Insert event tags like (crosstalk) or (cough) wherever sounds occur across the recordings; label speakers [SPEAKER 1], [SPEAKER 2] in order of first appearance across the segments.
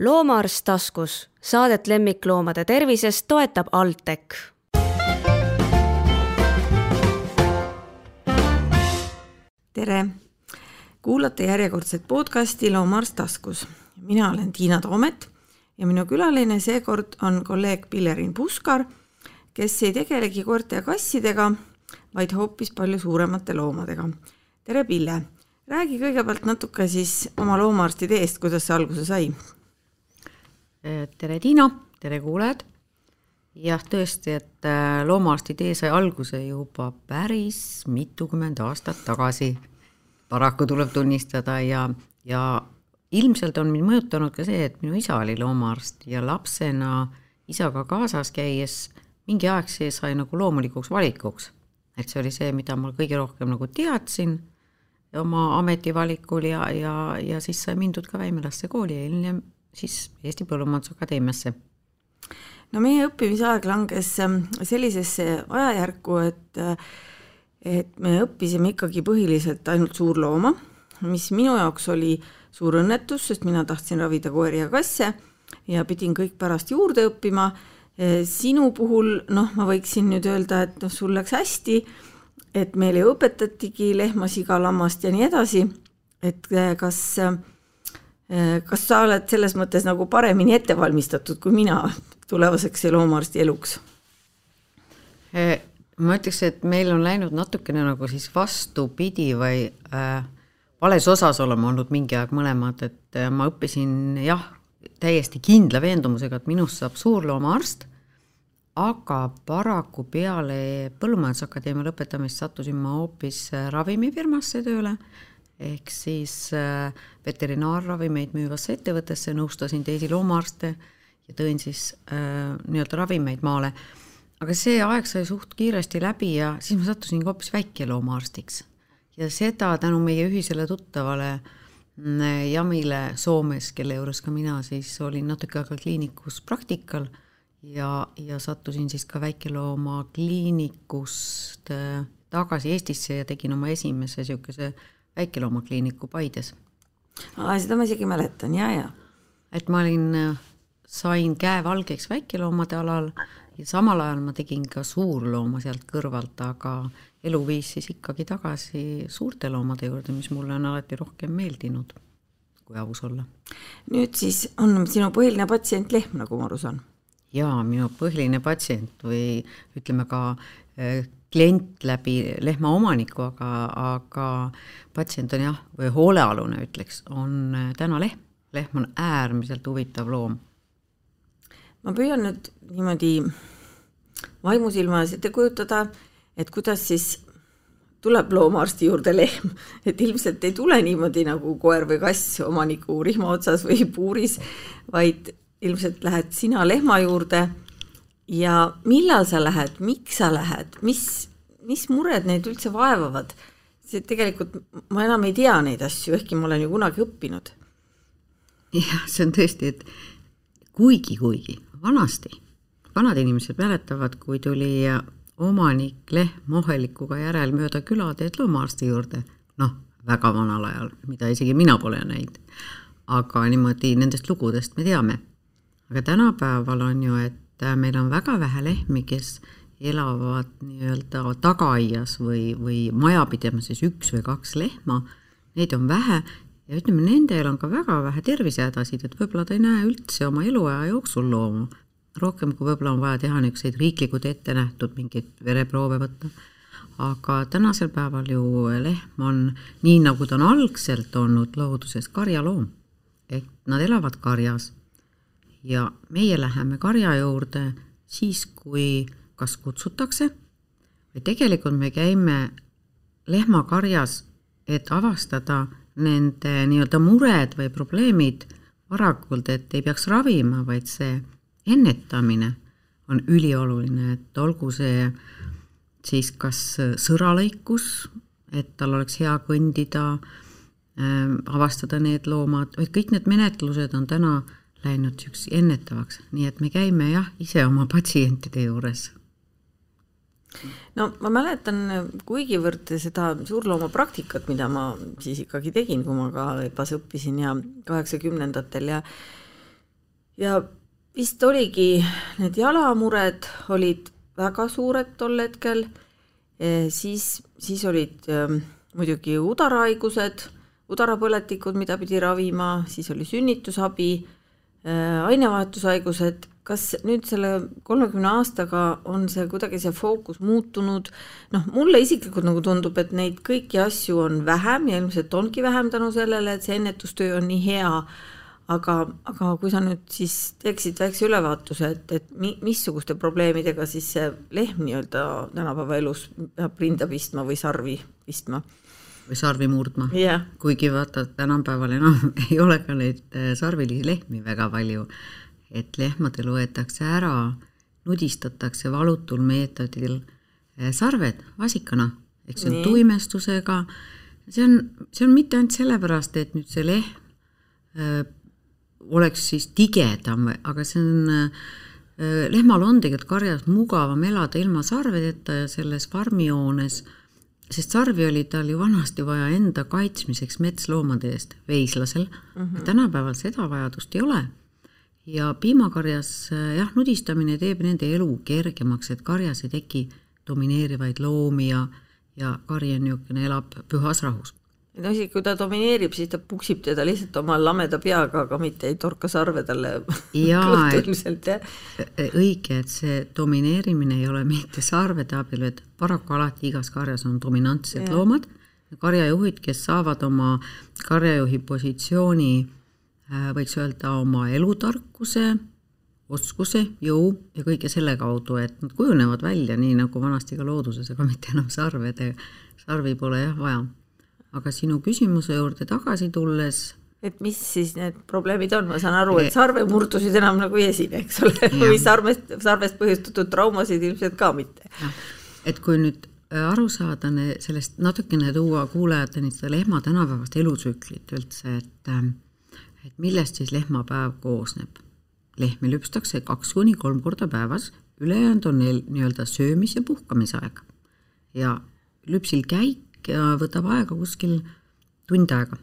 [SPEAKER 1] loomaarst taskus, saadet lemmikloomade tervisest toetab Altec.
[SPEAKER 2] tere, kuulate järjekordset podcasti Loomaarst taskus. mina olen Tiina Toomet ja minu külaline seekord on kolleeg Pillerin Puskar, kes ei tegelegi koerte ja kassidega, vaid hoopis palju suuremate loomadega. tere, Pille! räägi kõigepealt natuke siis oma loomaarsti teest, kuidas see alguse sai
[SPEAKER 3] tere, Tiina, tere kuulajad. jah, tõesti, et äh, loomaarsti tee sai alguse juba päris mitukümmend aastat tagasi. paraku tuleb tunnistada ja, ja ilmselt on mind mõjutanud ka see, et minu isa oli loomaarst ja lapsena isaga kaasas käies mingi aeg see sai nagu loomulikuks valikuks. et see oli see, mida ma kõige rohkem nagu teadsin oma ametivalikul ja, ja, ja siis sai mindud ka Väimelasse kooli ja hiljem siis Eesti Põllumajandusakadeemiasse.
[SPEAKER 2] no meie õppimisaeg langes ähm, sellisesse ajajärku, et äh, et me õppisime ikkagi põhiliselt ainult suurlooma, mis minu jaoks oli suur õnnetus, sest mina tahtsin ravida koeri ja kasse ja pidin kõik pärast juurde õppima. Äh, sinu puhul noh, ma võiksin nüüd öelda, et noh, sul läks hästi, et meile õpetatigi lehma, siga, lammast ja nii edasi, et äh, kas äh, kas sa oled selles mõttes nagu paremini ette valmistatud kui mina tulevaseks loomaarsti eluks?
[SPEAKER 3] Äh, ma ütleks, et meil on läinud natukene nagu siis vastupidi või äh, vales osas oleme olnud mingi aeg mõlemad, et äh, ma õppisin jah, täiesti kindla veendumusega, et minust saab suurloomaarst, aga paraku peale Põllumajandusakadeemia lõpetamist sattusin ma hoopis äh, ravimifirmasse tööle ehk siis äh, veterinaarravimeid müüvasse ettevõttesse, nõustasin teisi loomaarste ja tõin siis äh, nii-öelda ravimeid maale. aga see aeg sai suht kiiresti läbi ja siis ma sattusin hoopis väikeloomaaarstiks. ja seda tänu meie ühisele tuttavale mm, Jamile Soomes, kelle juures ka mina siis olin natuke aega kliinikus praktikal ja, ja sattusin siis ka väikeloomakliinikust äh, tagasi Eestisse ja tegin oma esimese niisuguse väikeloomakliiniku Paides.
[SPEAKER 2] seda ma isegi mäletan, ja, ja.
[SPEAKER 3] et ma olin, sain käe valgeks väikeloomade alal ja samal ajal ma tegin ka suurlooma sealt kõrvalt, aga elu viis siis ikkagi tagasi suurte loomade juurde, mis mulle on alati rohkem meeldinud, kui aus olla.
[SPEAKER 2] nüüd siis on sinu põhiline patsient lehm, nagu ma aru saan?
[SPEAKER 3] jaa, minu põhiline patsient või ütleme ka eh, klient läbi lehma omaniku, aga, aga patsient on jah, või hoolealune ütleks, on äh, täna lehm. lehm on äärmiselt huvitav loom.
[SPEAKER 2] ma püüan nüüd niimoodi vaimusilma ees ette kujutada, et kuidas siis tuleb loomaarsti juurde lehm, et ilmselt ei tule niimoodi nagu koer või kass omaniku rihma otsas või puuris, vaid ilmselt lähed sina lehma juurde ja millal sa lähed, miks sa lähed, mis, mis mured neid üldse vaevavad? see tegelikult, ma enam ei tea neid asju, ehkki ma olen ju kunagi õppinud.
[SPEAKER 3] jah, see on tõesti, et kuigi, kuigi vanasti, vanad inimesed mäletavad, kui tuli omanik lehm ohelikuga järel mööda külateed loomaarsti juurde, noh, väga vanal ajal, mida isegi mina pole näinud. aga niimoodi nendest lugudest me teame. aga tänapäeval on ju, et et äh, meil on väga vähe lehmi, kes elavad nii-öelda tagaaias või, või majapidamises üks või kaks lehma, neid on vähe ja ütleme, nendel on ka väga vähe tervisehädasid, et võib-olla ta ei näe üldse oma eluaja jooksul looma. rohkem kui võib-olla on vaja teha niisuguseid riiklikud ette nähtud mingeid vereproove võtta. aga tänasel päeval ju lehm on, nii nagu ta on algselt olnud looduses, karjaloom. ehk nad elavad karjas ja meie läheme karja juurde siis, kui kas kutsutakse. Või tegelikult me käime lehmakarjas, et avastada nende nii-öelda mured või probleemid varakult, et ei peaks ravima, vaid see ennetamine on ülioluline, et olgu see siis kas sõralõikus, et tal oleks hea kõndida äh,, avastada need loomad, vaid kõik need menetlused on täna läinud niisuguseks ennetavaks, nii et me käime jah, ise oma patsientide juures.
[SPEAKER 2] no ma mäletan kuigivõrd seda suurloomapraktikat, mida ma siis ikkagi tegin, kui ma ka EBA-s õppisin ja kaheksakümnendatel ja ja vist oligi, need jalamured olid väga suured tol hetkel, siis, siis olid ähm, muidugi udarahaigused, udarapõletikud, mida pidi ravima, siis oli sünnitusabi, ainevahetushaigused, kas nüüd selle kolmekümne aastaga on see kuidagi see fookus muutunud, noh, mulle isiklikult nagu tundub, et neid kõiki asju on vähem ja ilmselt ongi vähem tänu sellele, et see ennetustöö on nii hea, aga, aga kui sa nüüd siis teeksid väikse ülevaatuse, et, et mi-, missuguste probleemidega siis see lehm nii-öelda tänapäeva elus peab rinda pistma või sarvi pistma?
[SPEAKER 3] Või sarvi murdma.
[SPEAKER 2] Yeah..
[SPEAKER 3] kuigi vaata, tänapäeval enam (laughs) ei ole ka neid äh, sarvilisi lehmi väga palju, et lehmadel võetakse ära, nudistatakse valutul meetodil äh, sarved vasikana, eks see on Nii. tuimestusega, see on, see on mitte ainult sellepärast, et nüüd see lehm äh, oleks siis tigedam, aga see on äh, lehmal on tegelikult karjas mugavam elada ilma sarvedeta ja selles farmihoones, sest sarvi oli tal ju vanasti vaja enda kaitsmiseks metsloomade eest, veislasel mm, -hmm. tänapäeval seda vajadust ei ole. ja piimakarjas jah, nudistamine teeb nende elu kergemaks, et karjas ei teki domineerivaid loomi ja, ja kari on niisugune, elab pühas rahus
[SPEAKER 2] no isegi kui ta domineerib, siis ta puksib teda lihtsalt oma lameda peaga, aga mitte ei torka sarve talle (laughs) kõhtu ilmselt, jah.
[SPEAKER 3] õige, et see domineerimine ei ole mitte sarvede abil, vaid paraku alati igas karjas on dominantsed ja. loomad, karjajuhid, kes saavad oma karjajuhi positsiooni, äh, võiks öelda, oma elutarkuse, oskuse, jõu ja kõige selle kaudu, et nad kujunevad välja nii, nagu vanasti ka looduses, aga mitte enam sarvede, sarvi pole jah vaja aga sinu küsimuse juurde tagasi tulles
[SPEAKER 2] et mis siis need probleemid on, ma saan aru, et sarvemurdusid enam nagu ei esine, eks ole, või sarvest, sarvest põhjustatud traumasid ilmselt ka mitte.
[SPEAKER 3] et kui nüüd äh, aru saada sellest natukene tuua kuulajateni seda lehma tänapäevast elutsüklit üldse, et ähm, et millest siis lehmapäev koosneb. lehmi lüpstakse kaks kuni kolm korda päevas, ülejäänud on neil nii-öelda söömis- ja puhkamisaeg. ja lüpsil käik ja võtab aega kuskil tund aega.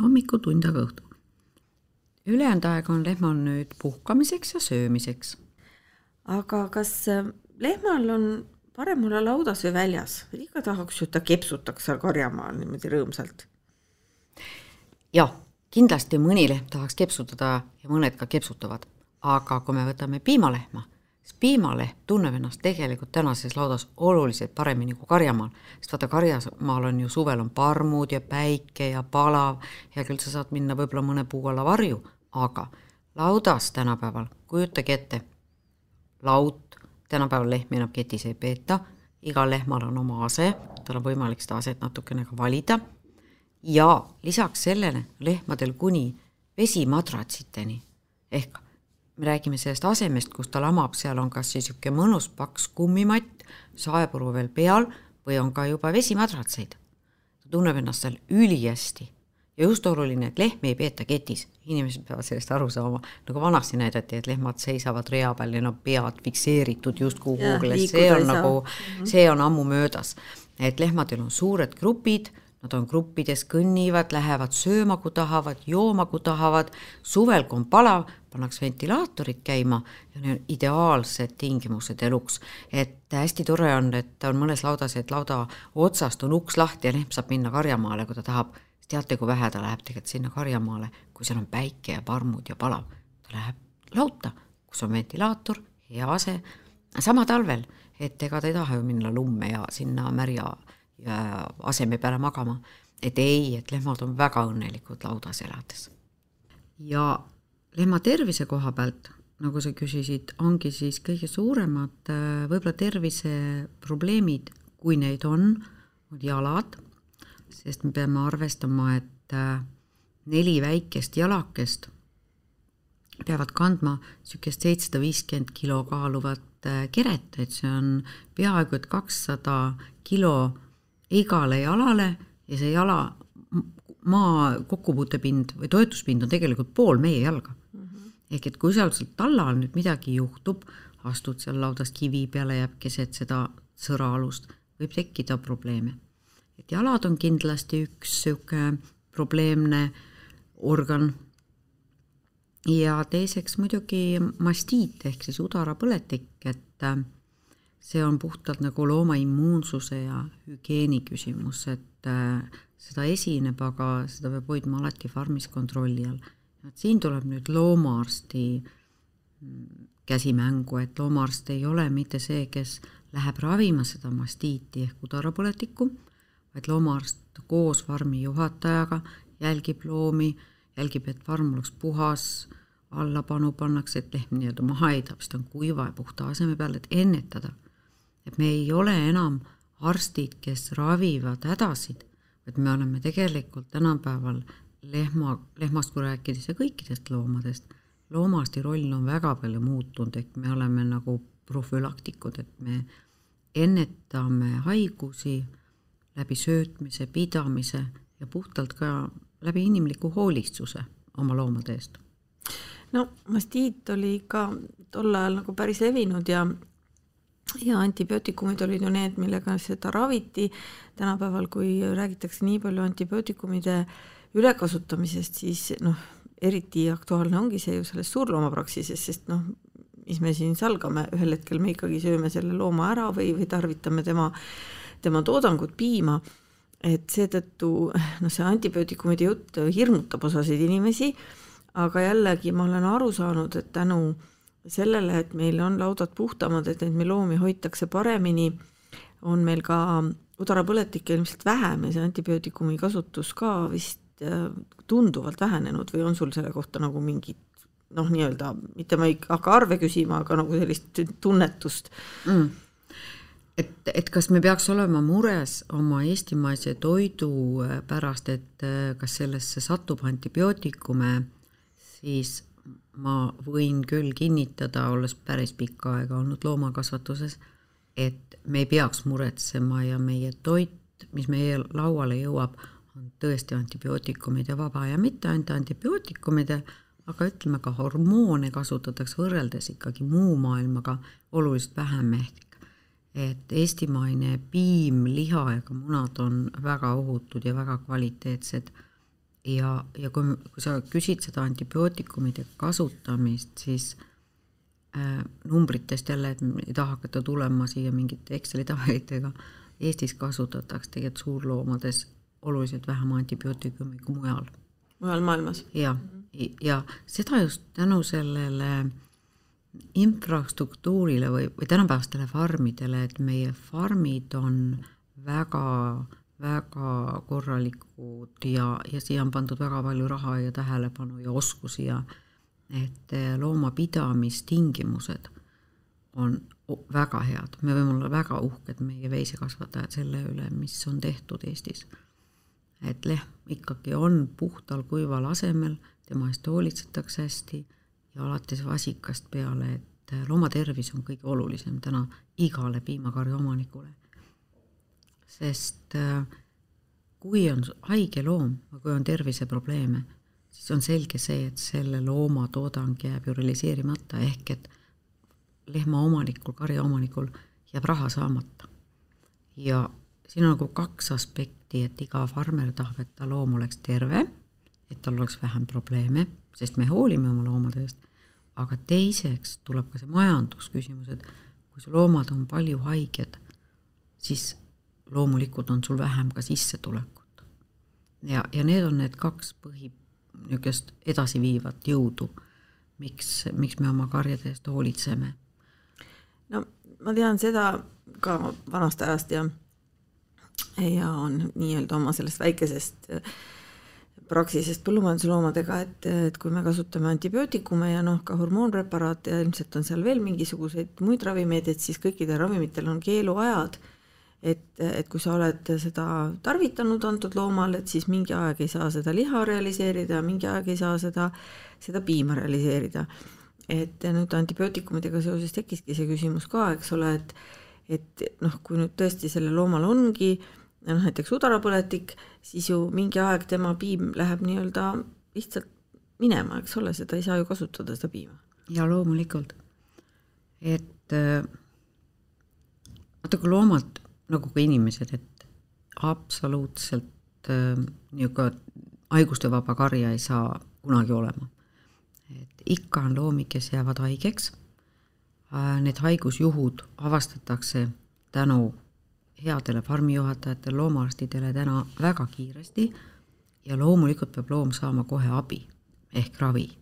[SPEAKER 3] hommikul tund aega õhtul. ülejäänud aeg on lehmal nüüd puhkamiseks ja söömiseks.
[SPEAKER 2] aga kas äh, lehmal on parem olla laudas või väljas? ikka tahaks ju, et ta kepsutaks seal karjamaal niimoodi rõõmsalt.
[SPEAKER 3] jah, kindlasti mõni lehm tahaks kepsutada ja mõned ka kepsutavad, aga kui me võtame piimalehma siis piimaleht tunneb ennast tegelikult tänases laudas oluliselt paremini kui karjamaal, sest vaata, karjamaal on ju suvel on parmud ja päike ja palav, hea küll, sa saad minna võib-olla mõne puu alla varju, aga laudas tänapäeval, kujutage ette, laut, tänapäeval lehmi enam ketis ei peeta, igal lehmal on oma ase, tal on võimalik seda aset natukene ka valida. Ja lisaks sellele lehmadel kuni vesimadratsiteni ehk me räägime sellest asemest, kus ta lamab, seal on kas siis niisugune mõnus paks kummimatt, saepuru veel peal või on ka juba vesimadratseid. ta tunneb ennast seal ülihästi ja just oluline, et lehmi ei peeta ketis, inimesed peavad sellest aru saama, nagu vanasti näidati, et lehmad seisavad rea peal ja nad pead fikseeritud justkui kuhugile, see on nagu, mhm. see on ammu möödas. et lehmadel on suured grupid Nad on gruppides, kõnnivad, lähevad sööma, kui tahavad, jooma, kui tahavad, suvel, kui on palav, pannakse ventilaatorid käima ja need on ideaalsed tingimused eluks. et hästi tore on, et on mõnes laudas, et lauda otsast on uks lahti ja lehm saab minna karjamaale, kui ta tahab. teate, kui vähe ta läheb tegelikult sinna karjamaale, kui seal on päike ja parmud ja palav. ta läheb lauta, kus on ventilaator, hea ase, sama talvel, et ega ta ei taha ju minna lumme ja sinna märja aseme peale magama. et ei, et lehmad on väga õnnelikud laudas elades. ja lehma tervise koha pealt, nagu sa küsisid, ongi siis kõige suuremad äh, võib-olla terviseprobleemid, kui neid on, on jalad, sest me peame arvestama, et äh, neli väikest jalakest peavad kandma niisugust seitsesada viiskümmend kilo kaaluvat äh, keret, et see on peaaegu et kakssada kilo igale jalale ja see jala maa kokkupuutepind või toetuspind on tegelikult pool meie jalga. Ehk et kui seal seal tallal nüüd midagi juhtub, astud seal laudas kivi peale, jääb keset seda sõraalust, võib tekkida probleeme. et jalad on kindlasti üks niisugune probleemne organ. ja teiseks muidugi mastiit ehk siis udarapõletik, et äh, see on puhtalt nagu looma immuunsuse ja hügieeni küsimus, et äh, seda esineb, aga seda peab hoidma alati farmis kontrolli all. Et siin tuleb nüüd loomaarsti mm, käsimängu, et loomaarst ei ole mitte see, kes läheb ravima seda mastiiti ehk udarapõletikku, vaid loomaarst koos farmi juhatajaga jälgib loomi, jälgib, et farm oleks puhas, allapanu pannakse, et lehm nii-öelda maha ei tapsta, on kuiva ja puhta aseme peal, et ennetada. et me ei ole enam arstid, kes ravivad hädasid, vaid me oleme tegelikult tänapäeval lehma, lehmast kui rääkides ja kõikidest loomadest, loomaarsti roll on väga palju muutunud, et me oleme nagu profülaktikud, et me ennetame haigusi läbi söötmise, pidamise ja puhtalt ka läbi inimliku hoolitsuse oma loomade eest.
[SPEAKER 2] no mastiit oli ikka tol ajal nagu päris levinud ja ja antibiootikumid olid ju need, millega seda raviti. tänapäeval, kui räägitakse nii palju antibiootikumide ülekasutamisest, siis noh, eriti aktuaalne ongi see ju selles suurloomapraksises, sest noh, mis me siin salgame, ühel hetkel me ikkagi sööme selle looma ära või, või tarvitame tema, tema toodangut, piima. Et seetõttu noh, see antibiootikumide jutt hirmutab osasid inimesi, aga jällegi ma olen aru saanud, et tänu sellele, et meil on laudad puhtamad, et neid meil loomi hoitakse paremini, on meil ka udarapõletikke ilmselt vähem ja see antibiootikumi kasutus ka vist tunduvalt vähenenud või on sul selle kohta nagu mingit noh, nii-öelda, mitte ma ei hakka arve küsima, aga nagu sellist tunnetust? Mm.
[SPEAKER 3] Et, et kas me peaks olema mures oma eestimaise toidu äh, pärast, et äh, kas sellesse satub antibiootikume, siis ma võin küll kinnitada, olles päris pikka aega olnud loomakasvatuses, et me ei peaks muretsema ja meie toit, mis meie lauale jõuab, on tõesti antibiootikumide vaba ja mitte ainult antibiootikumide, aga ütleme ka hormoone kasutatakse võrreldes ikkagi muu maailmaga oluliselt vähem ehk et eestimaine piim, liha ja ka munad on väga ohutud ja väga kvaliteetsed. ja, ja kui, kui sa küsid seda antibiootikumide kasutamist, siis äh, numbritest jälle, et ei taha hakata tulema siia mingite Exceli tabelitega, Eestis kasutatakse tegelikult suurloomades oluliselt vähem antibiootikumi kui mujal.
[SPEAKER 2] mujal maailmas?
[SPEAKER 3] jah, ja seda just tänu sellele infrastruktuurile või, või tänapäevastele farmidele, et meie farmid on väga, väga korralikud ja, ja siia on pandud väga palju raha ja tähelepanu ja oskusi ja et loomapidamistingimused on väga head, me võime olla väga uhked, meie veisekasvatajad, selle üle, mis on tehtud Eestis. Et lehm ikkagi on puhtal kuival asemel, tema eest hoolitsetakse hästi ja alates vasikast peale, et looma tervis on kõige olulisem täna igale piimakarja omanikule. sest äh, kui on haige loom või kui on terviseprobleeme, siis on selge see, et selle looma toodang jääb ju realiseerimata, ehk et lehma omanikul, karja omanikul jääb raha saamata. ja siin on nagu kaks aspekti, et iga farmer tahab, et ta loom oleks terve, et tal oleks vähem probleeme, sest me hoolime oma loomade eest, aga teiseks tuleb ka see majandusküsimus, et kui su loomad on palju haiged, siis loomulikult on sul vähem ka sissetulekut. ja, ja need on need kaks põhi niisugust edasiviivat jõudu, miks, miks me oma karjade eest hoolitseme.
[SPEAKER 2] no ma tean seda ka vanast ajast ja ja on nii-öelda oma sellest väikesest äh, praksisest põllumajandusloomadega, et, et kui me kasutame antibiootikume ja noh, ka hormoonpreparaate ja ilmselt on seal veel mingisuguseid muid ravimeid, et siis kõikidel ravimitel on keeluajad. et, et kui sa oled seda tarvitanud antud loomal, et siis mingi aeg ei saa seda liha realiseerida mingi aeg ei saa seda, seda piima realiseerida. et nüüd antibiootikumidega seoses tekkiski see küsimus ka, eks ole, et et noh, kui nüüd tõesti sellel loomal ongi noh, näiteks udarapõletik, siis ju mingi aeg tema piim läheb nii-öelda lihtsalt minema, eks ole, seda ei saa ju kasutada, seda piima.
[SPEAKER 3] ja loomulikult, et äh, vaata, kui loomad nagu ka inimesed, et absoluutselt äh, niisugune haigustevaba karja ei saa kunagi olema. et ikka on loomi, kes jäävad haigeks. Äh, need haigusjuhud avastatakse tänu headele farmijuhatajatele, loomaarstidele täna väga kiiresti ja loomulikult peab loom saama kohe abi ehk ravi.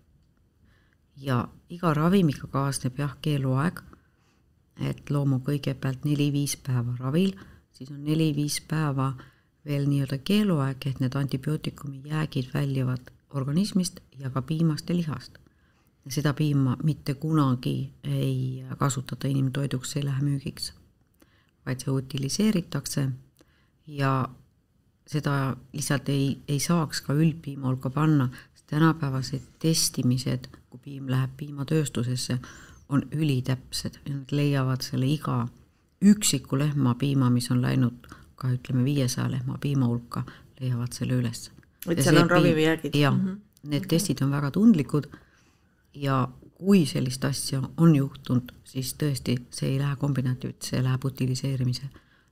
[SPEAKER 3] ja iga ravimiga kaasneb jah, keeluaeg, et loom on kõigepealt neli-viis päeva ravil, siis on neli-viis päeva veel nii-öelda keeluaeg, et need antibiootikumi jäägid väljuvad organismist ja ka piimast ja lihast. Seda piima mitte kunagi ei kasutata inimtoiduks, ei lähe müügiks, vaid see utiliseeritakse ja seda lihtsalt ei, ei saaks ka üldpiima hulka panna, sest tänapäevased testimised, kui piim läheb piimatööstusesse, on ülitäpsed ja nad leiavad selle iga üksiku lehma piima, mis on läinud ka ütleme, viiesaja lehma piima hulka, leiavad selle üles.
[SPEAKER 2] et seal on ravimijäägid?
[SPEAKER 3] jah mm, -hmm. need okay. testid on väga tundlikud ja kui sellist asja on juhtunud, siis tõesti, see ei lähe kombinaati, see läheb utiliseerimise.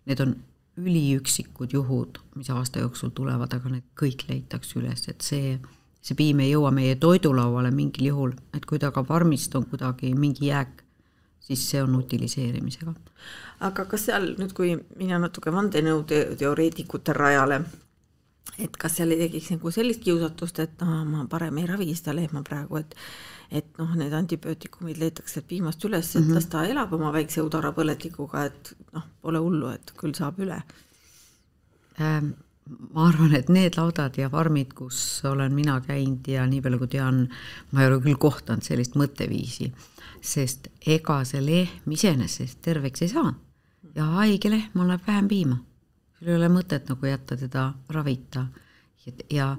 [SPEAKER 3] Need on üliüksikud juhud, mis aasta jooksul tulevad, aga need kõik leitakse üles, et see, see piim ei jõua meie toidulauale mingil juhul, et kui ta ka farmist on kuidagi mingi jääk, siis see on utiliseerimisega.
[SPEAKER 2] aga kas seal nüüd, kui minna natuke vandenõuteoreetikute rajale, et kas seal ei tekiks nagu sellist kiusatust, et noh, ma parem ei ravi seda lehma praegu, et et noh, need antibiootikumid leitakse piimast üles, et mm -hmm. las ta elab oma väikse udarapõletikuga, et noh, pole hullu, et küll saab üle
[SPEAKER 3] ähm,. ma arvan, et need laudad ja farmid, kus olen mina käinud ja nii palju, kui tean, ma ei ole küll kohtunud sellist mõtteviisi, sest ega see lehm iseenesest terveks ei saa ja haige lehm annab vähem piima. Sul ei ole mõtet nagu jätta teda ravita ja,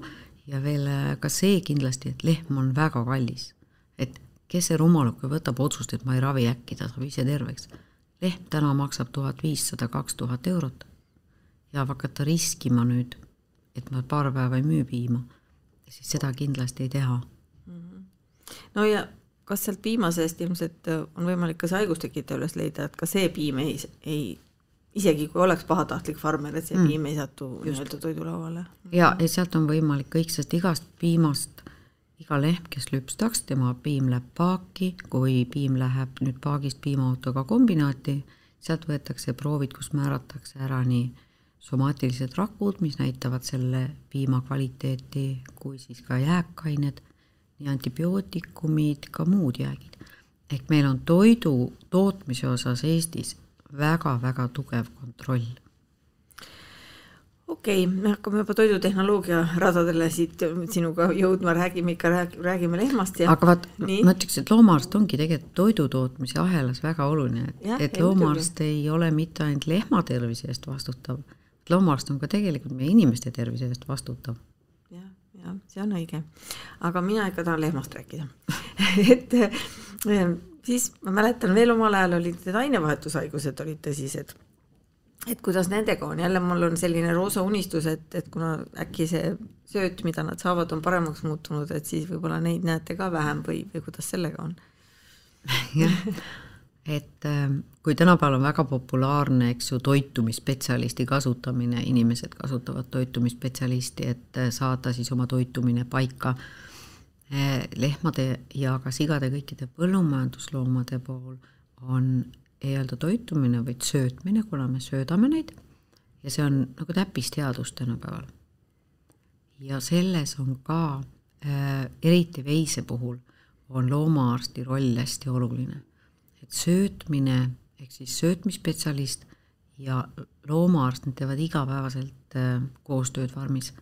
[SPEAKER 3] ja veel ka see kindlasti, et lehm on väga kallis et kes see rumaluke võtab otsust, et ma ei ravi, äkki ta saab ise terveks. lehm täna maksab tuhat viissada, kaks tuhat eurot ja hakata riskima nüüd, et ma paar päeva ei müü piima, siis seda kindlasti ei teha.
[SPEAKER 2] no ja kas sealt piima seest ilmselt on võimalik ka see haigustekitaja üles leida, et ka see piim ei, ei isegi kui oleks pahatahtlik farmer, et see mm. piim ei satu nii-öelda toidulauale.
[SPEAKER 3] ja, ja sealt on võimalik kõik, sest igast piimast iga lehm, kes lüpstaks, tema piim läheb paaki, kui piim läheb nüüd paagist piimaautoga kombinaati, sealt võetakse proovid, kus määratakse ära nii somaatilised rakud, mis näitavad selle piima kvaliteeti, kui siis ka jääkained, nii antibiootikumid, ka muud jäägid. ehk meil on toidu tootmise osas Eestis väga-väga tugev kontroll
[SPEAKER 2] okei okay,, me hakkame juba toidutehnoloogia radadele siit sinuga jõudma, räägime ikka, räägime lehmast ja
[SPEAKER 3] aga vaat, ma ütleks, et loomaarst ongi tegelikult toidutootmise ahelas väga oluline, et, et loomaarst ei ole mitte ainult lehma tervise eest vastutav, loomaarst on ka tegelikult meie inimeste tervise eest vastutav
[SPEAKER 2] ja,. jah, jah, see on õige. aga mina ikka tahan lehmast rääkida (laughs) et siis ma mäletan veel omal ajal olid need ainevahetushaigused olid tõsised. Et kuidas nendega on, jälle mul on selline roosa unistus, et, et kuna äkki see sööt, mida nad saavad, on paremaks muutunud, et siis võib-olla neid näete ka vähem või, või kuidas sellega on? (laughs)
[SPEAKER 3] jah, et ähm, kui tänapäeval on väga populaarne, eks ju, toitumisspetsialisti kasutamine, inimesed kasutavad toitumisspetsialisti, et äh, saada siis oma toitumine paika, lehmade ja ka sigade, kõikide põllumajandusloomade puhul on ei öelda toitumine, vaid söötmine, kuna me söödame neid ja see on nagu täppisteadus tänapäeval. ja selles on ka äh,, eriti veise puhul, on loomaarsti roll hästi oluline. et söötmine ehk siis söötmisspetsialist ja loomaarst, nad teevad igapäevaselt äh, koostööd farmis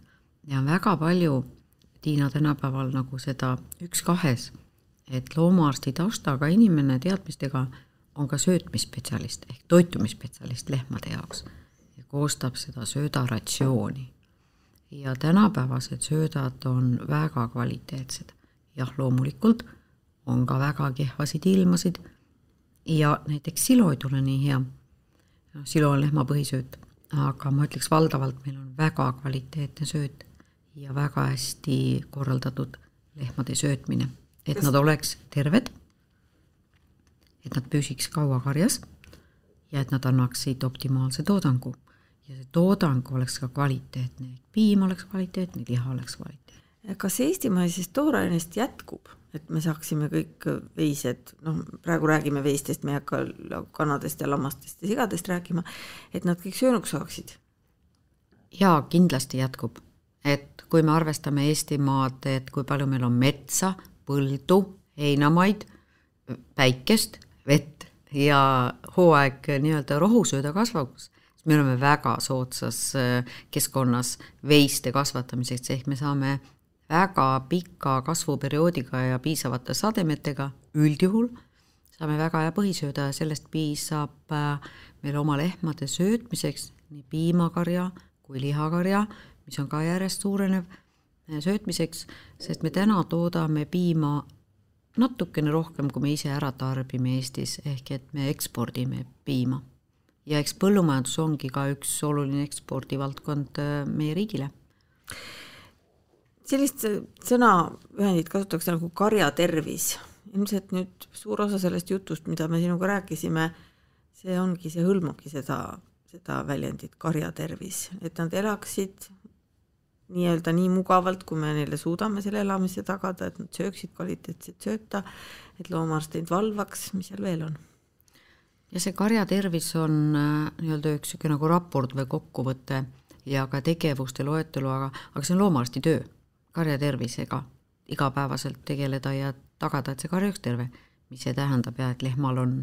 [SPEAKER 3] ja väga palju, Tiina, tänapäeval nagu seda üks-kahes, et loomaarsti taustaga inimene teadmistega on ka söötmisspetsialist ehk toitumisspetsialist lehmade jaoks ja koostab seda söödaratsiooni. ja tänapäevased söödad on väga kvaliteetsed. jah, loomulikult on ka väga kehvasid ilmasid ja näiteks silo ei tule nii hea. silo on lehma põhisööt, aga ma ütleks valdavalt meil on väga kvaliteetne sööt ja väga hästi korraldatud lehmade söötmine, et nad oleks terved et nad püsiks kaua karjas ja et nad annaksid optimaalse toodangu. ja see toodang oleks ka kvaliteetne, piim oleks kvaliteetne, liha oleks kvaliteetne.
[SPEAKER 2] kas eestimaisest toorainest jätkub, et me saaksime kõik veised, noh, praegu räägime veistest, me ei hakka kanadest ja lammastest ja sigadest rääkima, et nad kõik söönuks saaksid?
[SPEAKER 3] jaa, kindlasti jätkub. Et kui me arvestame Eestimaad, et kui palju meil on metsa, põldu, heinamaid, päikest, vett ja hooaeg nii-öelda rohusööda kasvavuks, siis me oleme väga soodsas äh, keskkonnas veiste kasvatamiseks, ehk me saame väga pika kasvuperioodiga ja piisavate sademetega üldjuhul saame väga hea põhisööda ja sellest piisab äh, meil oma lehmade söötmiseks nii piimakarja kui lihakarja, mis on ka järjest suurenev äh, söötmiseks, sest me täna toodame piima natukene rohkem, kui me ise ära tarbime Eestis, ehk et me ekspordime piima. ja eks põllumajandus ongi ka üks oluline ekspordivaldkond äh, meie riigile.
[SPEAKER 2] sellist sõnaühendit kasutatakse nagu karjatervis. ilmselt nüüd suur osa sellest jutust, mida me sinuga rääkisime, see ongi, see hõlmabki seda, seda väljendit karjatervis, et nad elaksid nii-öelda nii mugavalt, kui me neile suudame selle elamise tagada, et nad sööksid kvaliteetset sööta, et loomaarst neid valvaks, mis seal veel on?
[SPEAKER 3] ja see karja tervis on äh, nii-öelda üks niisugune nagu raport või kokkuvõte ja ka tegevuste loetelu, aga, aga see on loomaarsti töö, karja tervisega igapäevaselt tegeleda ja tagada, et see karja oleks terve. mis see tähendab ja et lehmal on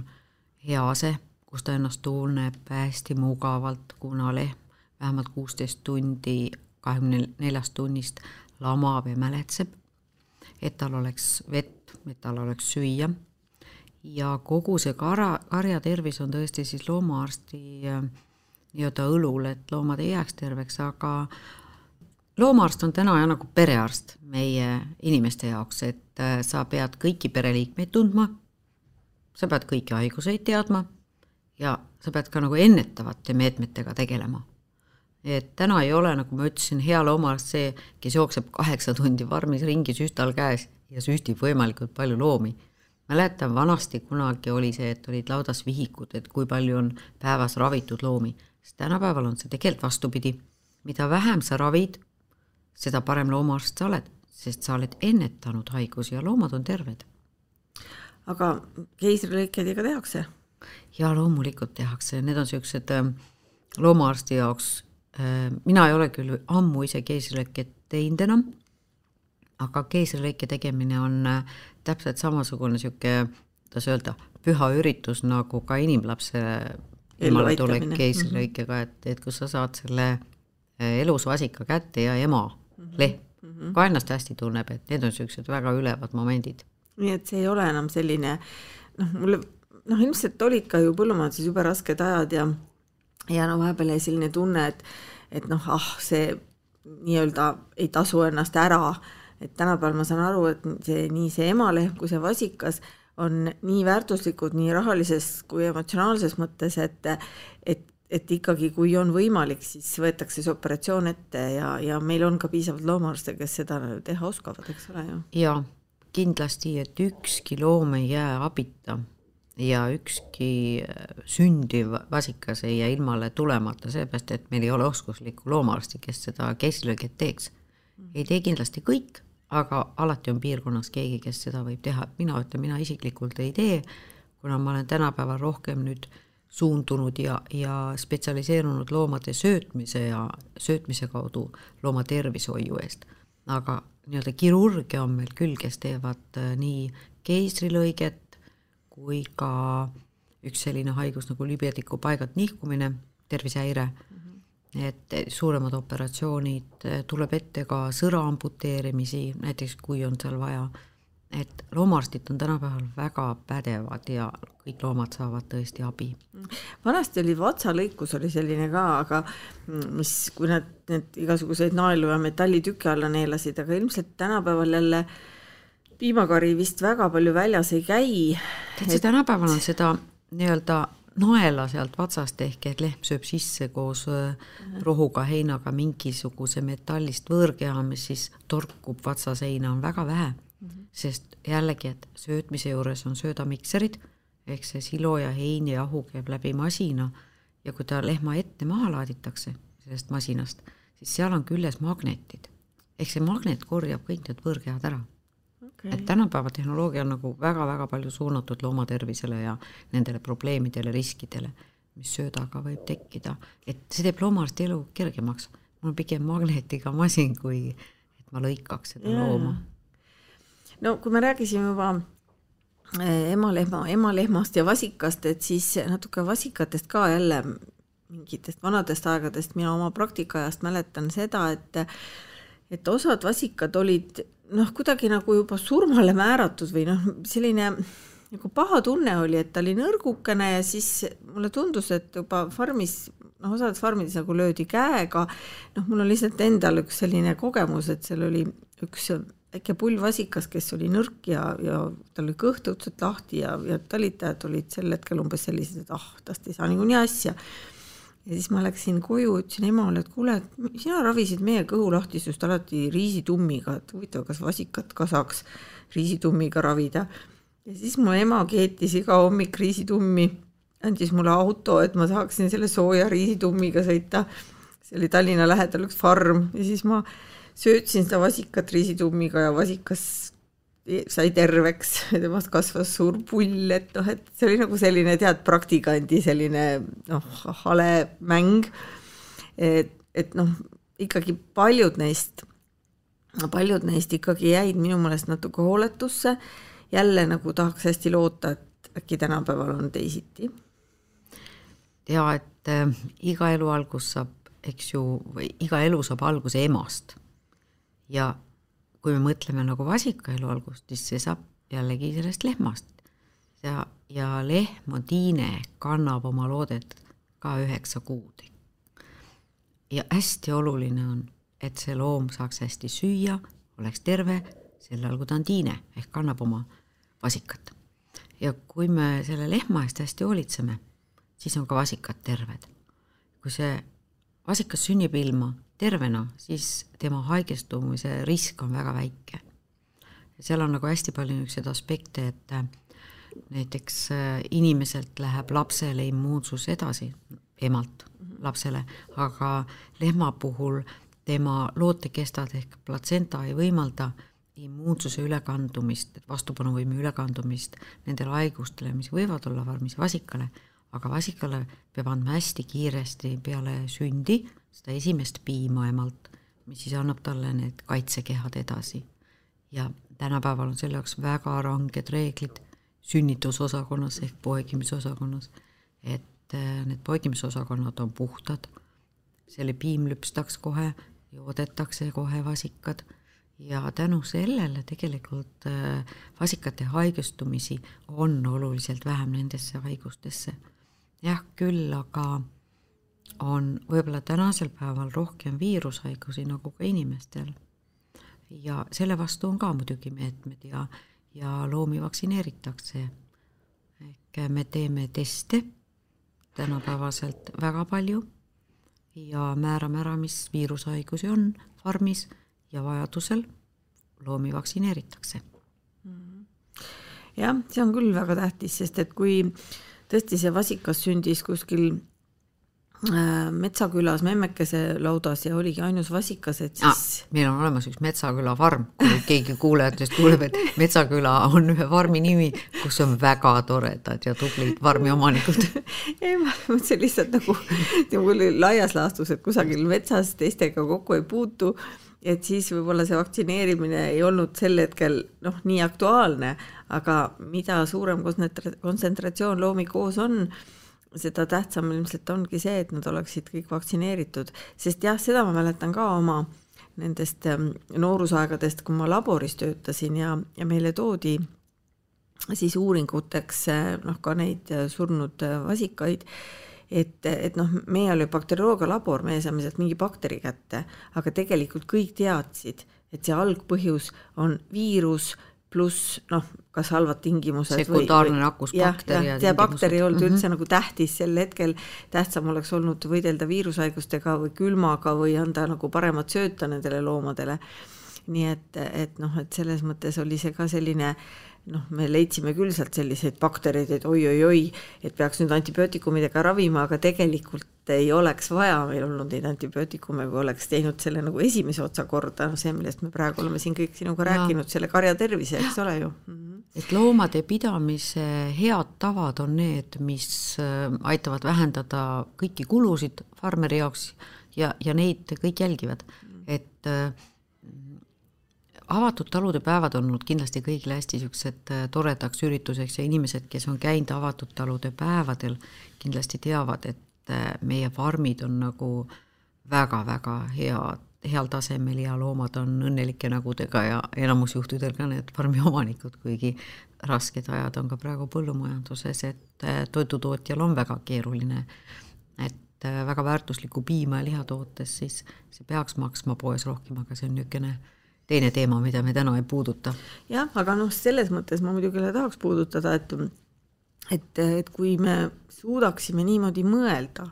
[SPEAKER 3] hea ase, kus ta ennast tunneb hästi mugavalt, kuna lehm vähemalt kuusteist tundi kahekümne neljast tunnist lamab ja mäletseb, et tal oleks vett, et tal oleks süüa. Ja kogu see kara, karja tervis on tõesti siis loomaarsti äh, nii-öelda õlul, et loomad ei jääks terveks, aga loomaarst on täna ja nagu perearst meie inimeste jaoks, et äh, sa pead kõiki pereliikmeid tundma, sa pead kõiki haiguseid teadma ja sa pead ka nagu ennetavate meetmetega tegelema et täna ei ole, nagu ma ütlesin, hea loomaarst see, kes jookseb kaheksa tundi farmis ringi süstal käes ja süstib võimalikult palju loomi. mäletan, vanasti kunagi oli see, et olid laudas vihikud, et kui palju on päevas ravitud loomi, sest tänapäeval on see tegelikult vastupidi. mida vähem sa ravid, seda parem loomaarst sa oled, sest sa oled ennetanud haigusi ja loomad on terved.
[SPEAKER 2] aga keisrilõiked ikka tehakse?
[SPEAKER 3] jaa, loomulikult tehakse, need on niisugused ähm, loomaarsti jaoks mina ei ole küll ammu ise keisrilõiket teinud enam, aga keisrilõike tegemine on äh, täpselt samasugune niisugune, kuidas öelda, püha üritus nagu ka inimlapse ilmaletulek keisrilõikega, et, et kus sa saad selle äh, elus vasika kätte ja ema mm -hmm. lehm mm -hmm. ka ennast hästi tunneb, et need on niisugused väga ülevad momendid.
[SPEAKER 2] nii et see ei ole enam selline noh, mulle noh, ilmselt olid ka ju põllumajanduses jube rasked ajad ja ja no vahepeal jäi selline tunne, et, et noh, ah, see nii-öelda ei tasu ennast ära, et tänapäeval ma saan aru, et see nii see emalehm kui see vasikas on nii väärtuslikud nii rahalises kui emotsionaalses mõttes, et et, et ikkagi, kui on võimalik, siis võetakse see operatsioon ette ja, ja meil on ka piisavalt loomaarste, kes seda teha oskavad, eks ole ju.
[SPEAKER 3] jaa, kindlasti, et ükski loom ei jää abita ja ükski äh, sündiv vasikas ei jää ilmale tulemata, seepärast et meil ei ole oskuslikku loomaarsti, kes seda keisrilõiget teeks. ei tee kindlasti kõik, aga alati on piirkonnas keegi, kes seda võib teha, mina ütlen, mina isiklikult ei tee, kuna ma olen tänapäeval rohkem nüüd suundunud ja, ja spetsialiseerunud loomade söötmise ja söötmise kaudu looma tervishoiu eest. aga nii-öelda kirurge on meil küll, kes teevad äh, nii keisrilõiget, kui ka üks selline haigus nagu libediku paigalt nihkumine, tervisehäire mm, -hmm. et suuremad operatsioonid, tuleb ette ka sõra amputeerimisi, näiteks kui on seal vaja, et loomaarstid on tänapäeval väga pädevad ja kõik loomad saavad tõesti abi.
[SPEAKER 2] vanasti oli vatsalõikus oli selline ka, aga mis, kui nad need igasuguseid naelu ja metallitükke alla neelasid, aga ilmselt tänapäeval jälle äh, piimakari vist väga palju väljas ei käi.
[SPEAKER 3] tead, see tänapäeval on seda nii-öelda naela sealt vatsast ehk et lehm sööb sisse koos äh, rohuga, heinaga mingisuguse metallist võõrkeha, mis siis torkub vatsaseina, on väga vähe mm. -hmm. sest jällegi, et söötmise juures on söödamikserid ehk see silo ja hein ja ahu käib läbi masina ja kui ta lehma ette maha laaditakse sellest masinast, siis seal on küljes magnetid ehk see magnet korjab kõik need võõrkehad ära
[SPEAKER 2] okay.
[SPEAKER 3] et tänapäeva tehnoloogia on nagu väga-väga palju suunatud loomatervisele ja nendele probleemidele, riskidele, mis söödaga võib tekkida, et see teeb loomaarsti elu kergemaks. mul on pigem magnetiga masin, kui et ma lõikaks seda yeah. looma.
[SPEAKER 2] no kui me rääkisime juba eh, emalehma, emalehmast ja vasikast, et siis natuke vasikatest ka jälle mingitest vanadest aegadest, mina oma praktikaajast mäletan seda, et et osad vasikad olid noh, kuidagi nagu juba surmale määratud või noh, selline nagu paha tunne oli, et ta oli nõrgukene ja siis mulle tundus, et juba farmis, noh, osades farmides nagu löödi käega, noh, mul on lihtsalt endal üks selline kogemus, et seal oli üks väike pullvasikas, kes oli nõrk ja, ja tal oli kõht õudselt lahti ja, ja talitajad olid sel hetkel umbes sellised, et ah, tast ei saa niikuinii asja ja siis ma läksin koju, ütlesin emale, et kuule, et sina ravisid meie kõhulahtisust alati riisitummiga, et huvitav, kas vasikat ka saaks riisitummiga ravida. ja siis mu ema keetis iga hommik riisitummi, andis mulle auto, et ma saaksin selle sooja riisitummiga sõita. see oli Tallinna lähedal üks farm ja siis ma söötsin seda vasikat riisitummiga ja vasikas sai terveks, (laughs) temast kasvas suur pull, et noh, et see oli nagu selline tead, praktikandi selline noh, hale mäng. et, et noh, ikkagi paljud neist, paljud neist ikkagi jäid minu meelest natuke hooletusse. jälle nagu tahaks hästi loota, et äkki tänapäeval on teisiti.
[SPEAKER 3] ja et äh, iga elu algus saab, eks ju, või iga elu saab alguse emast ja kui me mõtleme nagu vasika elu algust, siis see saab jällegi sellest lehmast. ja, ja lehm on tiine, kannab oma loodet ka üheksa kuud. ja hästi oluline on, et see loom saaks hästi süüa, oleks terve, sel ajal, kui ta on tiine ehk kannab oma vasikat. ja kui me selle lehma eest hästi hoolitseme, siis on ka vasikad terved. kui see vasikas sünnib ilma tervena, siis tema haigestumise risk on väga väike. seal on nagu hästi palju niisuguseid aspekte, et äh, näiteks äh, inimeselt läheb lapsele immuunsus edasi, emalt lapsele, aga lehma puhul tema lootekestad ehk platsenta ei võimalda immuunsuse ülekandumist, vastupanuvõime ülekandumist nendele haigustele, mis võivad olla farmis vasikale, aga vasikale peab andma hästi kiiresti peale sündi seda esimest piima emalt, mis siis annab talle need kaitsekehad edasi. ja tänapäeval on selle jaoks väga ranged reeglid sünnitusosakonnas ehk poegimisosakonnas, et äh, need poegimisosakonnad on puhtad, selle piim lüpstaks kohe, joodetakse kohe vasikad ja tänu sellele tegelikult äh, vasikate haigestumisi on oluliselt vähem nendesse haigustesse. Jah, küll aga on võib-olla tänasel päeval rohkem viirushaigusi nagu ka inimestel. ja selle vastu on ka muidugi meetmed ja, ja loomi vaktsineeritakse. ehk me teeme teste tänapäevaselt väga palju ja määrame ära, mis viirushaigusi on farmis ja vajadusel loomi vaktsineeritakse.
[SPEAKER 2] jah, see on küll väga tähtis, sest et kui tõesti see vasikas sündis kuskil Äh, Metsakülas Memmekese laudas ja oligi ainus vasikas, et siis
[SPEAKER 3] ah, meil on olemas üks Metsaküla farm, kui keegi kuulajatest kuuleb, et Metsaküla on ühe farmi nimi, kus on väga toredad ja tublid farmiomanikud (laughs)
[SPEAKER 2] ei, ma mõtlesin lihtsalt nagu, nagu laias laastus, et kusagil metsas teistega kokku ei puutu, et siis võib-olla see vaktsineerimine ei olnud sel hetkel noh, nii aktuaalne, aga mida suurem kontsentratsioon loomi koos on, seda tähtsam ilmselt ongi see, et nad oleksid kõik vaktsineeritud, sest jah, seda ma mäletan ka oma nendest ähm, noorusaegadest, kui ma laboris töötasin ja, ja meile toodi siis uuringuteks äh, noh, ka neid äh, surnud äh, vasikaid, et, et noh, meie oli bakterioloogia labor, meie saime sealt mingi bakteri kätte, aga tegelikult kõik teadsid, et see algpõhjus on viirus pluss noh, kas halvad tingimused
[SPEAKER 3] sekundaarne nakkusbakter
[SPEAKER 2] ja, ja, bakter ei olnud mm -hmm. üldse nagu tähtis sel hetkel, tähtsam oleks olnud võidelda viirushaigustega või külmaga või anda nagu paremat sööta nendele loomadele. nii et, et noh, et selles mõttes oli see ka selline noh, me leidsime küll sealt selliseid baktereid, et oi-oi-oi, et peaks nüüd antibiootikumidega ravima, aga tegelikult ei oleks vaja meil olnud neid antibiootikume, kui oleks teinud selle nagu esimese otsa korda, noh see, millest me praegu oleme siin kõik sinuga rääkinud, selle karja tervise, eks ole ju. -hmm.
[SPEAKER 3] et loomade pidamise head tavad on need, mis äh, aitavad vähendada kõiki kulusid farmeri jaoks ja, ja neid kõik jälgivad, et äh, avatud talude päevad on olnud kindlasti kõigile hästi niisugused äh, toredaks ürituseks ja inimesed, kes on käinud avatud talude päevadel, kindlasti teavad, et äh, meie farmid on nagu väga-väga hea, heal tasemel ja loomad on õnnelike nägudega ja enamus juhtudel ka need farmi omanikud, kuigi rasked ajad on ka praegu põllumajanduses, et äh, toidutootjal on väga keeruline, et väga väärtuslikku piima ja liha tootes, siis see peaks maksma poes rohkem, aga see on niisugune teine teema, mida me täna ei puuduta.
[SPEAKER 2] jah, aga noh, selles mõttes ma muidugi tahaks puudutada, et et, et kui me suudaksime niimoodi mõelda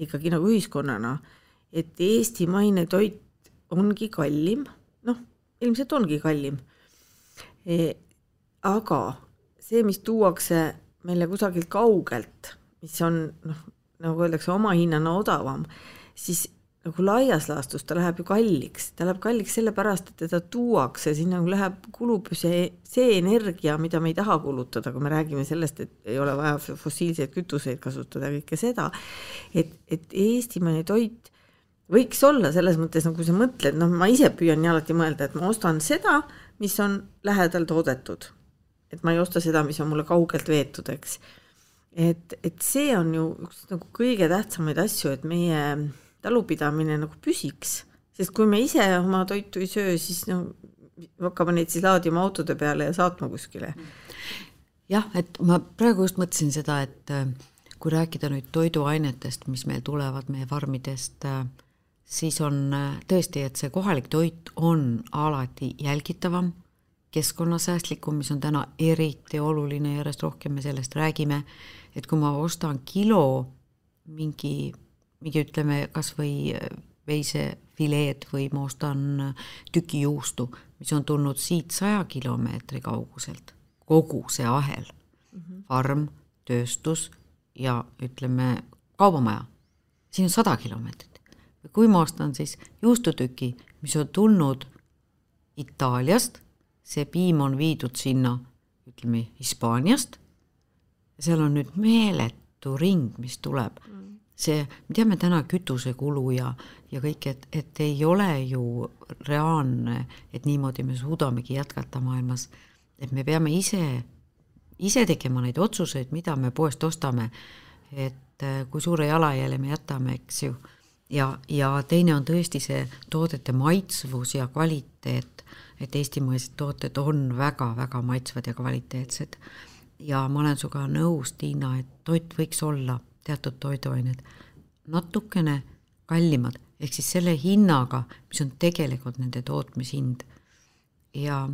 [SPEAKER 2] ikkagi nagu ühiskonnana, et eestimaine toit ongi kallim, noh, ilmselt ongi kallim e,. aga see, mis tuuakse meile kusagilt kaugelt, mis on noh, nagu öeldakse, oma hinnana odavam, siis nagu laias laastus ta läheb ju kalliks, ta läheb kalliks sellepärast, et teda tuuakse, sinna läheb, kulub ju see, see energia, mida me ei taha kulutada, kui me räägime sellest, et ei ole vaja fossiilseid kütuseid kasutada ja kõike seda, et, et eestimaine toit võiks olla selles mõttes, nagu sa mõtled, noh, ma ise püüan nii alati mõelda, et ma ostan seda, mis on lähedal toodetud. et ma ei osta seda, mis on mulle kaugelt veetud, eks. et, et see on ju üks nagu kõige tähtsamaid asju, et meie talupidamine nagu püsiks, sest kui me ise oma toitu ei söö, siis no hakkame neid siis laadima autode peale ja saatma kuskile.
[SPEAKER 3] jah, et ma praegu just mõtlesin seda, et äh, kui rääkida nüüd toiduainetest, mis meil tulevad meie farmidest, äh, siis on äh, tõesti, et see kohalik toit on alati jälgitavam, keskkonnasäästlikum, mis on täna eriti oluline, järjest rohkem me sellest räägime, et kui ma ostan kilo mingi mingi ütleme, kas või veisefileed või ma ostan tüki juustu, mis on tulnud siit saja kilomeetri kauguselt, kogu see ahel. Mm, -hmm. farm, tööstus ja ütleme, kaubamaja, siin on sada kilomeetrit. kui ma ostan siis juustutüki, mis on tulnud Itaaliast, see piim on viidud sinna, ütleme, Hispaaniast, seal on nüüd meeletu ring, mis tuleb. Mm see, me teame täna kütusekulu ja, ja kõik, et, et ei ole ju reaalne, et niimoodi me suudamegi jätkata maailmas. et me peame ise, ise tegema neid otsuseid, mida me poest ostame. et äh, kui suure jalajälje me jätame, eks ju. ja, ja teine on tõesti see toodete maitsvus ja kvaliteet, et eestimaised tooted on väga-väga maitsvad ja kvaliteetsed. ja ma olen sinuga nõus, Tiina, et toit võiks olla teatud toiduained natukene kallimad, ehk siis selle hinnaga, mis on tegelikult nende tootmishind. ja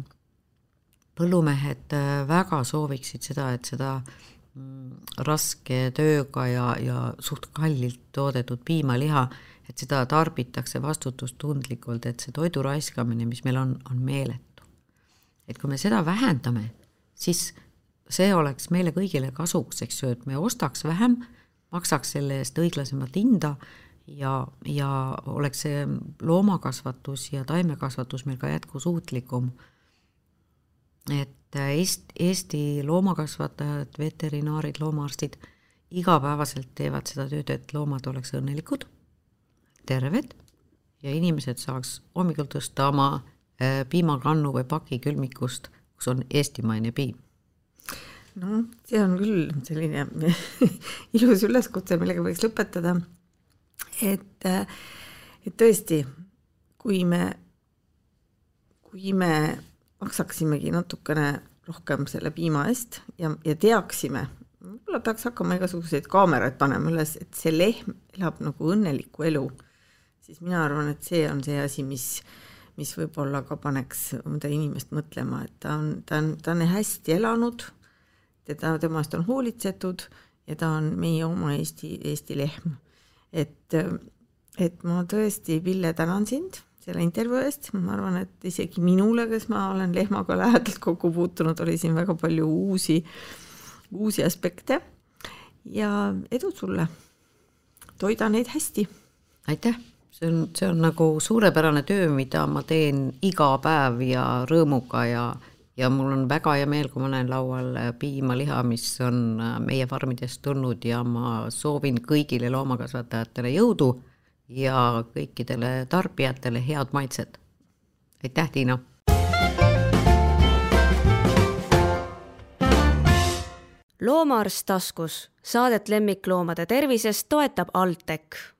[SPEAKER 3] põllumehed äh, väga sooviksid seda, et seda mm, raske tööga ja, ja suht kallilt toodetud piimaliha, et seda tarbitakse vastutustundlikult, et see toidu raiskamine, mis meil on, on meeletu. et kui me seda vähendame, siis see oleks meile kõigile kasuks, eks ju, et me ostaks vähem maksaks selle eest õiglasemat hinda ja, ja oleks see loomakasvatus ja taimekasvatus meil ka jätkusuutlikum. et Eest, Eesti loomakasvatajad, veterinaarid, loomaarstid igapäevaselt teevad seda tööd, et loomad oleks õnnelikud, terved ja inimesed saaks hommikul tõsta oma äh, piimakannu või paki külmikust, kus on eestimaine piim
[SPEAKER 2] noh, see on küll selline (laughs) ilus üleskutse, millega võiks lõpetada. et, et tõesti, kui me, kui me maksaksimegi natukene rohkem selle piima eest ja, ja teaksime, võib-olla peaks hakkama igasuguseid kaameraid panema üles, et see lehm elab nagu õnnelikku elu, siis mina arvan, et see on see asi, mis mis võib-olla ka paneks mõnda inimest mõtlema, et ta on, ta on, ta on hästi elanud teda, temast on hoolitsetud ja ta on meie oma Eesti, Eesti lehm. et, et ma tõesti, Pille, tänan sind selle intervjuu eest, ma arvan, et isegi minule, kes ma olen lehmaga lähedalt kokku puutunud, oli siin väga palju uusi, uusi aspekte ja edu sulle toida neid hästi.
[SPEAKER 3] aitäh, see on, see on nagu suurepärane töö, mida ma teen iga päev ja rõõmuga ja ja mul on väga hea meel, kui ma näen laual piimaliha, mis on meie farmidest tulnud ja ma soovin kõigile loomakasvatajatele jõudu ja kõikidele tarbijatele head maitset. aitäh, Tiina!
[SPEAKER 1] loomaarst taskus, saadet lemmikloomade tervisest toetab Alltech